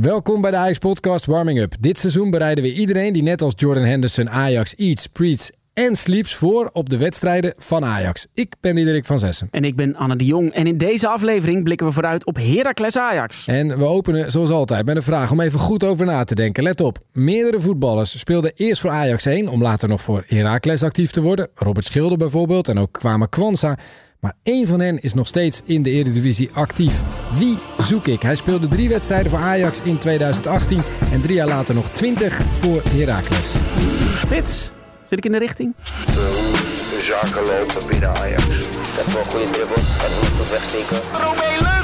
Welkom bij de Ajax Podcast Warming Up. Dit seizoen bereiden we iedereen die net als Jordan Henderson Ajax eats, preats en sleeps voor op de wedstrijden van Ajax. Ik ben Diederik van Zessen. En ik ben Anne de Jong. En in deze aflevering blikken we vooruit op Heracles Ajax. En we openen zoals altijd met een vraag om even goed over na te denken. Let op, meerdere voetballers speelden eerst voor Ajax 1 om later nog voor Heracles actief te worden. Robert Schilder bijvoorbeeld en ook Kwame Kwanza. Maar één van hen is nog steeds in de Eredivisie actief. Wie zoek ik? Hij speelde drie wedstrijden voor Ajax in 2018 en drie jaar later nog 20 voor Heracles. Spits, zit ik in de richting? de zaken lopen binnen Ajax. Ik heb wel een goede dribbel. Hem goed wegsteken.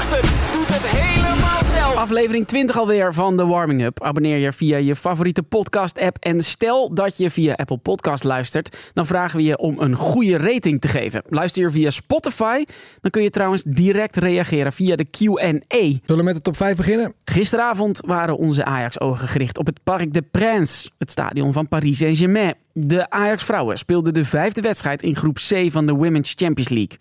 Aflevering 20 alweer van de Warming Up. Abonneer je via je favoriete podcast-app. En stel dat je via Apple Podcast luistert, dan vragen we je om een goede rating te geven. Luister je via Spotify, dan kun je trouwens direct reageren via de Q&A. Zullen we met de top 5 beginnen? Gisteravond waren onze Ajax-ogen gericht op het Parc des Princes, het stadion van Paris Saint-Germain. De Ajax-vrouwen speelden de vijfde wedstrijd in groep C van de Women's Champions League.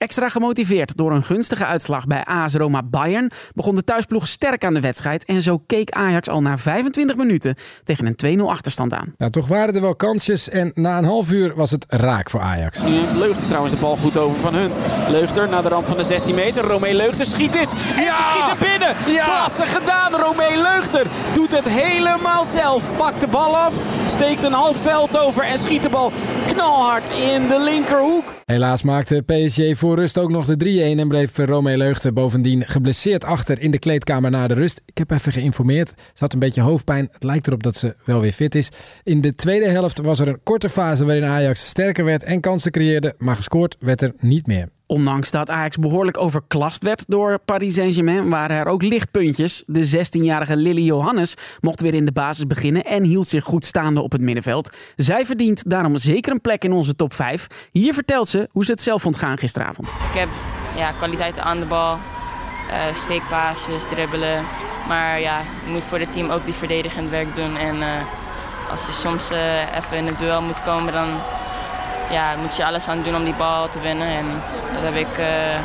Extra gemotiveerd door een gunstige uitslag bij AS Roma Bayern begon de thuisploeg sterk aan de wedstrijd en zo keek Ajax al na 25 minuten tegen een 2-0 achterstand aan. Nou, toch waren er wel kansjes en na een half uur was het raak voor Ajax. Leugter trouwens de bal goed over van Hunt. Leugter naar de rand van de 16 meter. Romee Leugter schiet is. En Ja! ze schieten binnen. Ja! Klasse gedaan. Romee Leugter doet het helemaal zelf. Pakt de bal af. Steekt een half veld over. En schiet de bal knalhard in de linkerhoek. Helaas maakte PSG voor rust ook nog de 3-1 en bleef Romee Leugte bovendien geblesseerd achter in de kleedkamer na de rust. Ik heb even geïnformeerd. Ze had een beetje hoofdpijn. Het lijkt erop dat ze wel weer fit is. In de tweede helft was er een korte fase waarin Ajax sterker werd en kansen creëerde, maar gescoord werd er niet meer. Ondanks dat Ajax behoorlijk overklast werd door Paris Saint-Germain, waren er ook lichtpuntjes. De 16-jarige Lily Johannes mocht weer in de basis beginnen en hield zich goed staande op het middenveld. Zij verdient daarom zeker een plek in onze top 5. Hier vertelt ze hoe ze het zelf vond gaan gisteravond. Ik heb ja, kwaliteiten aan de bal, steekpases, dribbelen. Maar ja, je moet voor het team ook die verdedigend werk doen. En eh, als je soms eh, even in het duel moet komen, dan ja, moet je alles aan doen om die bal te winnen. En dat heb ik eh,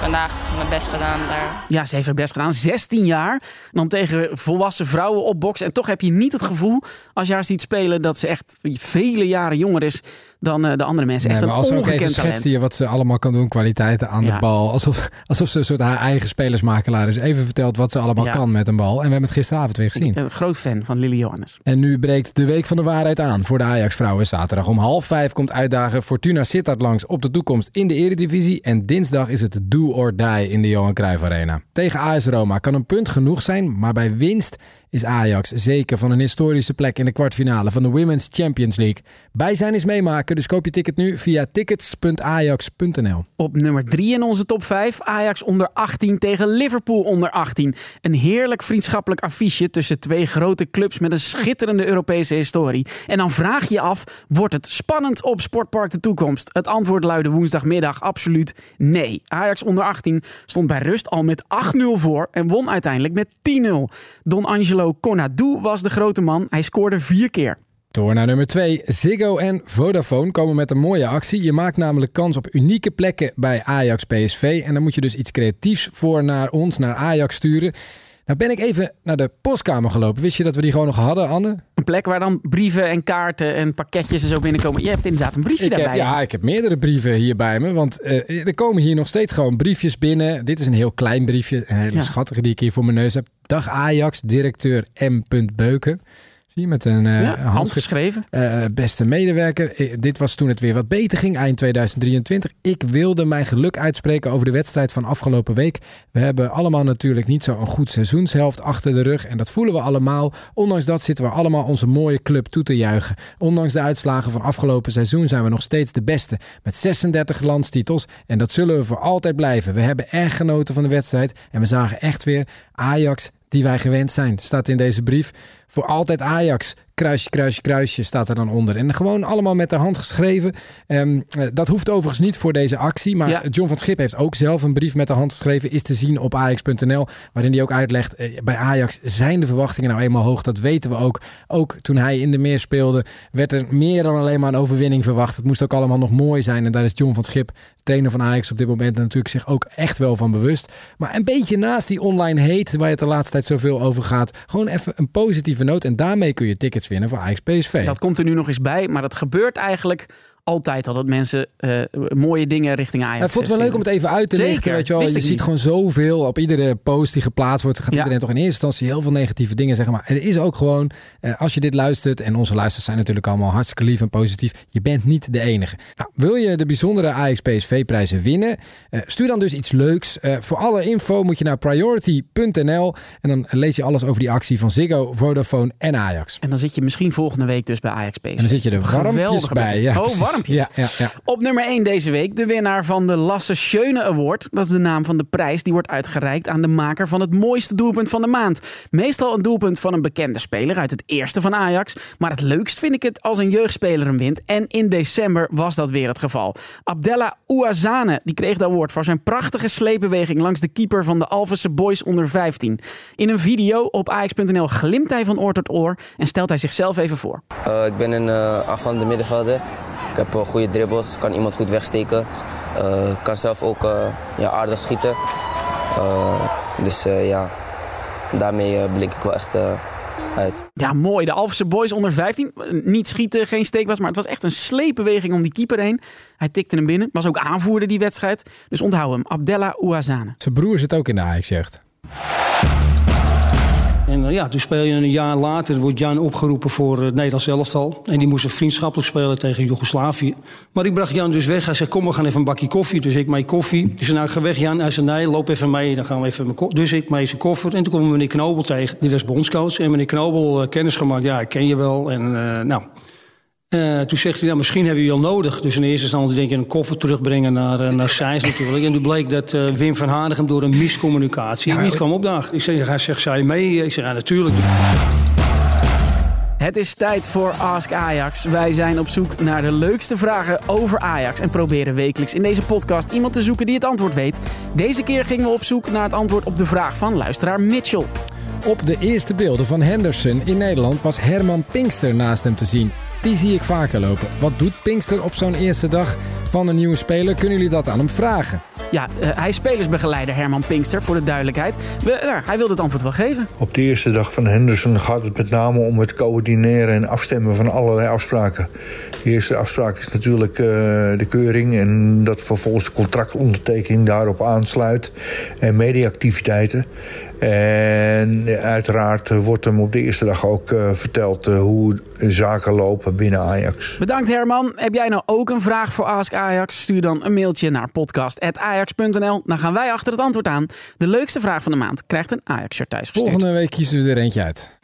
vandaag mijn best gedaan daar. Ja, ze heeft haar best gedaan. 16 jaar. Dan tegen volwassen vrouwen opboksen. En toch heb je niet het gevoel, als je haar ziet spelen, dat ze echt vele jaren jonger is dan eh, de andere mensen. Echt Nee, maar een als ze ook even ongekend schetste je wat ze allemaal kan doen, kwaliteiten aan de bal. Alsof, alsof ze een soort haar eigen spelersmakelaar is. Even vertelt wat ze allemaal Ja. kan met een bal. En we hebben het gisteravond weer gezien. Een groot fan van Lily Johannes. En nu breekt de week van de waarheid aan voor de Ajax-vrouwen. Zaterdag om half vijf komt uitdagen Fortuna Sittard langs op de toekomst in de Eredivisie. En dinsdag is het do or die in de Johan Cruijff Arena. Tegen AS Roma kan een punt genoeg zijn, maar bij winst is Ajax zeker van een historische plek in de kwartfinale van de Women's Champions League. Bij zijn is meemaken, dus koop je ticket nu via tickets.ajax.nl. Op nummer 3 in onze top 5, Ajax onder 18 tegen Liverpool onder 18. Een heerlijk vriendschappelijk affiche tussen twee grote clubs met een schitterende Europese historie. En dan vraag je af, wordt het spannend op Sportpark de Toekomst? Het antwoord luidde woensdagmiddag absoluut nee. Ajax onder 18 stond bij rust al met 8-0 voor en won uiteindelijk met 10-0. Don Angelo Conadou was de grote man, hij scoorde vier keer. Door naar nummer 2. Ziggo en Vodafone komen met een mooie actie. Je maakt namelijk kans op unieke plekken bij Ajax PSV. En dan moet je dus iets creatiefs voor naar ons, naar Ajax sturen. Nou ben ik even naar de postkamer gelopen. Wist je dat we die gewoon nog hadden, Anne? Een plek waar dan brieven en kaarten en pakketjes en zo binnenkomen. Je hebt inderdaad een briefje Ik heb, daarbij. ja, ik heb meerdere brieven hier bij me. Want eh, er komen hier nog steeds gewoon briefjes binnen. Dit is een heel klein briefje. Een hele Ja. schattige die ik hier voor mijn neus heb. Dag Ajax, directeur M. Beuken. Zie je, met een Ja, handschrift. handgeschreven. Eh, beste medewerker, eh, dit was toen het weer wat beter ging, eind 2023. Ik wilde mijn geluk uitspreken over de wedstrijd van afgelopen week. We hebben allemaal natuurlijk niet zo'n goed seizoenshelft achter de rug. En dat voelen we allemaal. Ondanks dat zitten we allemaal onze mooie club toe te juichen. Ondanks de uitslagen van afgelopen seizoen zijn we nog steeds de beste. Met 36 landstitels. En dat zullen we voor altijd blijven. We hebben erg genoten van de wedstrijd. En we zagen echt weer Ajax die wij gewend zijn. Staat in deze brief. Voor altijd Ajax. Kruisje, kruisje, kruisje staat er dan onder. En gewoon allemaal met de hand geschreven. Ehm, eh, dat hoeft overigens niet voor deze actie. Maar Ja. John van Schip heeft ook zelf een brief met de hand geschreven. Is te zien op ajax.nl. Waarin hij ook uitlegt. eh, bij Ajax zijn de verwachtingen nou eenmaal hoog. Dat weten we ook. Ook toen hij in de meer speelde. Werd er meer dan alleen maar een overwinning verwacht. Het moest ook allemaal nog mooi zijn. En daar is John van Schip, trainer van Ajax op dit moment. natuurlijk zich ook echt wel van bewust. Maar een beetje naast die online hate. Waar het de laatste tijd zoveel over gaat. Gewoon even een positieve En daarmee kun je tickets winnen voor Ajax PSV. Dat komt er nu nog eens bij, maar dat gebeurt eigenlijk altijd al. Dat mensen eh, mooie dingen richting Ajax Ja, ik vond het wel leuk om het even uit te Zeker, lichten. Weet je wel. je ziet niet. gewoon zoveel op iedere post die geplaatst wordt. Gaat Ja. iedereen toch in eerste instantie heel veel negatieve dingen zeggen. Maar er is ook gewoon, eh, als je dit luistert. En onze luisteraars zijn natuurlijk allemaal hartstikke lief en positief. Je bent niet de enige. Nou, wil je de bijzondere Ajax PSV prijzen winnen? Eh, stuur dan dus iets leuks. Voor alle info moet je naar priority.nl. En dan lees je alles over die actie van Ziggo, Vodafone en Ajax. En dan zit je misschien volgende week dus bij Ajax PSV. En dan zit je er warmpjes Geweldig bij. Ja, oh. Warmpjes. Ja, ja, ja. Op nummer 1 deze week de winnaar van de Lasse Schöne Award. Dat is de naam van de prijs die wordt uitgereikt aan de maker van het mooiste doelpunt van de maand. Meestal een doelpunt van een bekende speler uit het eerste van Ajax. Maar het leukst vind ik het als een jeugdspeler hem wint. En in december was dat weer het geval. Abdella Ouazane die kreeg de award voor zijn prachtige sleepbeweging langs de keeper van de Alphense Boys onder 15. In een video op ajax.nl glimt hij van oor tot oor en stelt hij zichzelf even voor. Eh, ik ben een uh, afvallende middenvelder. Ik heb uh, goede dribbles, kan iemand goed wegsteken. Uh, kan zelf ook uh, ja, aardig schieten. Uh, dus ja, daarmee blink ik wel echt uit. Ja, mooi. De Alphense Boys onder 15. Niet schieten, geen steekwas, maar het was echt een sleepbeweging om die keeper heen. Hij tikte hem binnen. Was ook aanvoerder die wedstrijd. Dus onthoud hem. Abdella Ouazane. Zijn broer zit ook in de Ajax-jeugd. En uh, ja, toen speel je een jaar later, wordt Jan opgeroepen voor het Nederlands elftal. En die moest vriendschappelijk spelen tegen Joegoslavië. Maar ik bracht Jan dus weg. Hij zei, kom, we gaan even een bakje koffie. Dus ik mee koffie. Ik zei, nou, ga weg Jan. Hij zei, nee, loop even mee. Dan gaan we even mijn Dus ik mee zijn koffer. En toen kwam meneer Knobel tegen. Die was bondscoach. En meneer Knobel uh, kennis gemaakt. Ja, ik ken je wel. En nou... Uh, toen zegt hij, nou, misschien hebben we je al nodig. Dus in eerste instantie denk ik een koffer terugbrengen naar, uh, naar Seins natuurlijk. En toen bleek dat uh, Wim van Hanegem door een miscommunicatie ja, niet kwam opdagen. Ik zeg, hij zegt, zij mee? Ik zeg, ja, natuurlijk. Het is tijd voor Ask Ajax. Wij zijn op zoek naar de leukste vragen over Ajax. En proberen wekelijks in deze podcast iemand te zoeken die het antwoord weet. Deze keer gingen we op zoek naar het antwoord op de vraag van luisteraar Mitchell. Op de eerste beelden van Henderson in Nederland was Herman Pinkster naast hem te zien. Die zie ik vaker lopen. Wat doet Pinkster op zo'n eerste dag van een nieuwe speler? Kunnen jullie dat aan hem vragen? Ja, uh, hij is spelersbegeleider Herman Pinkster, voor de duidelijkheid. We, uh, hij wil het antwoord wel geven. Op de eerste dag van Henderson gaat het met name om het coördineren en afstemmen van allerlei afspraken. De eerste afspraak is natuurlijk uh, de keuring en dat vervolgens de contractondertekening daarop aansluit. En mediaactiviteiten. En uiteraard wordt hem op de eerste dag ook uh, verteld uh, hoe zaken lopen binnen Ajax. Bedankt Herman. Heb jij nou ook een vraag voor Ask Ajax? Stuur dan een mailtje naar podcast.ajax.nl. Dan gaan wij achter het antwoord aan. De leukste vraag van de maand krijgt een Ajax-shirt thuisgestuurd. Volgende week kiezen we er eentje uit.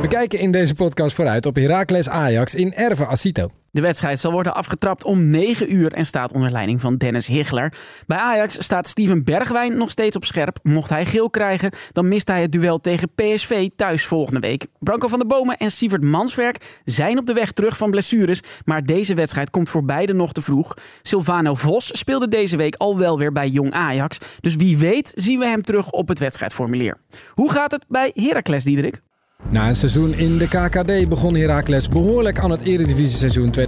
We kijken in deze podcast vooruit op Heracles Ajax in Erve Asito. De wedstrijd zal worden afgetrapt om 9 uur en staat onder leiding van Dennis Higler. Bij Ajax staat Steven Bergwijn nog steeds op scherp. Mocht hij geel krijgen, dan mist hij het duel tegen PSV thuis volgende week. Branko van der Bomen en Sievert Manswerk zijn op de weg terug van blessures, maar deze wedstrijd komt voor beide nog te vroeg. Silvano Vos speelde deze week al wel weer bij Jong Ajax, dus wie weet zien we hem terug op het wedstrijdformulier. Hoe gaat het bij Heracles, Diederik? Na een seizoen in de KKD begon Heracles behoorlijk aan het Eredivisie-seizoen 2023-2024.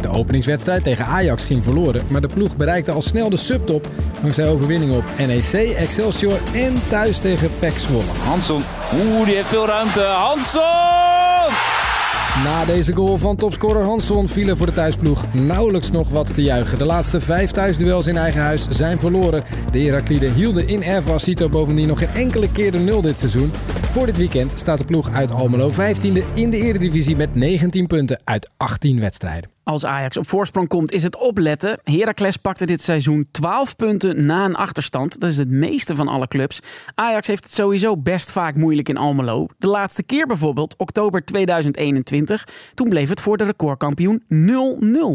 De openingswedstrijd tegen Ajax ging verloren, maar de ploeg bereikte al snel de subtop dankzij overwinningen op NEC, Excelsior en thuis tegen PEC Zwolle. Hansson, oeh, die heeft veel ruimte. Hansson! Na deze goal van topscorer Hansson vielen voor de thuisploeg nauwelijks nog wat te juichen. De laatste vijf thuisduels in eigen huis zijn verloren. De Herakliden hielden in Erva Cito bovendien nog geen enkele keer de nul dit seizoen. Voor dit weekend staat de ploeg uit Almelo 15e in de Eredivisie met 19 punten uit 18 wedstrijden. Als Ajax op voorsprong komt, is het opletten. Heracles pakte dit seizoen 12 punten na een achterstand. Dat is het meeste van alle clubs. Ajax heeft het sowieso best vaak moeilijk in Almelo. De laatste keer bijvoorbeeld, oktober 2021. Toen bleef het voor de recordkampioen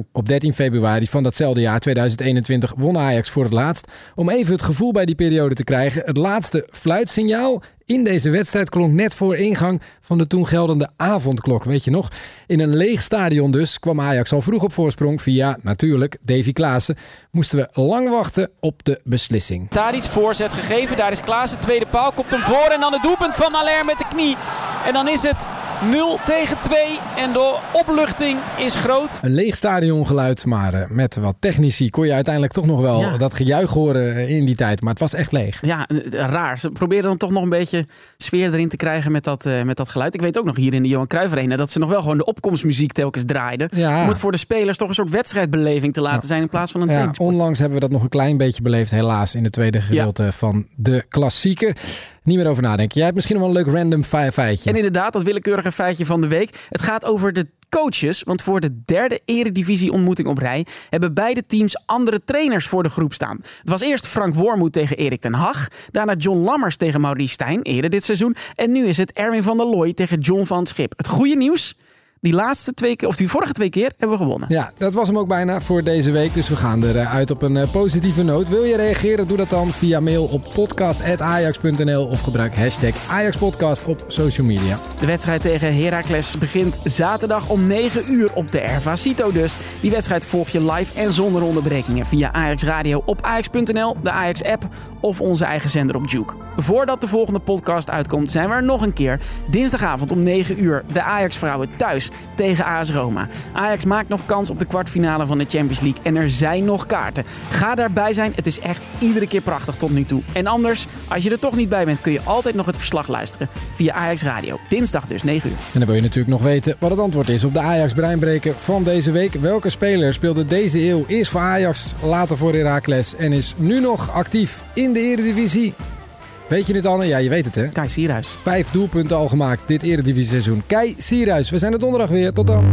0-0. Op 13 februari van datzelfde jaar 2021 won Ajax voor het laatst. Om even het gevoel bij die periode te krijgen. Het laatste fluitsignaal in deze wedstrijd klonk net voor ingang van de toen geldende avondklok, weet je nog? In een leeg stadion dus kwam Ajax al vroeg op voorsprong via, natuurlijk, Davy Klaassen. Moesten we lang wachten op de beslissing. Daar iets voorzet gegeven, daar is Klaassen, tweede paal, komt hem voor en dan het doelpunt van Aller met de knie. En dan is het 0 tegen 2 en de opluchting is groot. Een leeg stadiongeluid, maar eh, met wat technici kon je uiteindelijk toch nog wel Ja. dat gejuich horen eh, in die tijd. Maar het was echt leeg. Ja, eh, raar. Ze proberen dan toch nog een beetje sfeer erin te krijgen met dat, eh, met dat geluid. Ik weet ook nog hier in de Johan Cruijff Arena dat ze nog wel gewoon de opkomstmuziek telkens draaiden. Ja. Om het voor de spelers toch een soort wedstrijdbeleving te laten zijn in plaats van een Ja, onlangs hebben we dat nog een klein beetje beleefd, helaas, in het tweede gedeelte van de klassieker. Niet meer over nadenken. Jij hebt misschien wel een leuk random fe- feitje. En inderdaad, dat willekeurige feitje van de week. Het gaat over de coaches. Want voor de derde eredivisie-ontmoeting op rij... hebben beide teams andere trainers voor de groep staan. Het was eerst Frank Wormoed tegen Erik ten Hag. Daarna John Lammers tegen Maurice Stijn, eerder dit seizoen. En nu is het Erwin van der Looy tegen John van Schip. Het goede nieuws... Die laatste twee keer, of die vorige twee keer, hebben we gewonnen. Ja, dat was hem ook bijna voor deze week. Dus we gaan eruit op een eh, positieve noot. Wil je reageren? Doe dat dan via mail op podcast.ajax.nl of gebruik hashtag AjaxPodcast op social media. De wedstrijd tegen Heracles begint zaterdag om 9 uur op de Erva Cito dus. Die wedstrijd volg je live en zonder onderbrekingen via Ajax Radio op ajax.nl, de Ajax-app of onze eigen zender op Juke. Voordat de volgende podcast uitkomt zijn we er nog een keer. Dinsdagavond om 9 uur de Ajax-vrouwen thuis tegen AS Roma. Ajax maakt nog kans op de kwartfinale van de Champions League en er zijn nog kaarten. Ga daarbij zijn, het is echt iedere keer prachtig tot nu toe. En anders, als je er toch niet bij bent, kun je altijd nog het verslag luisteren via Ajax Radio. Dinsdag dus 9 uur. En dan wil je natuurlijk nog weten wat het antwoord is op de Ajax Breinbreker van deze week. Welke speler speelde deze eeuw eerst voor Ajax, later voor Heracles en is nu nog actief in de Eredivisie? Weet je dit, Anne? Ja, je weet het hè. Kai Sierhuis. Vijf doelpunten al gemaakt dit Eredivisie seizoen. Kei Sierhuis, we zijn er donderdag weer. Tot dan.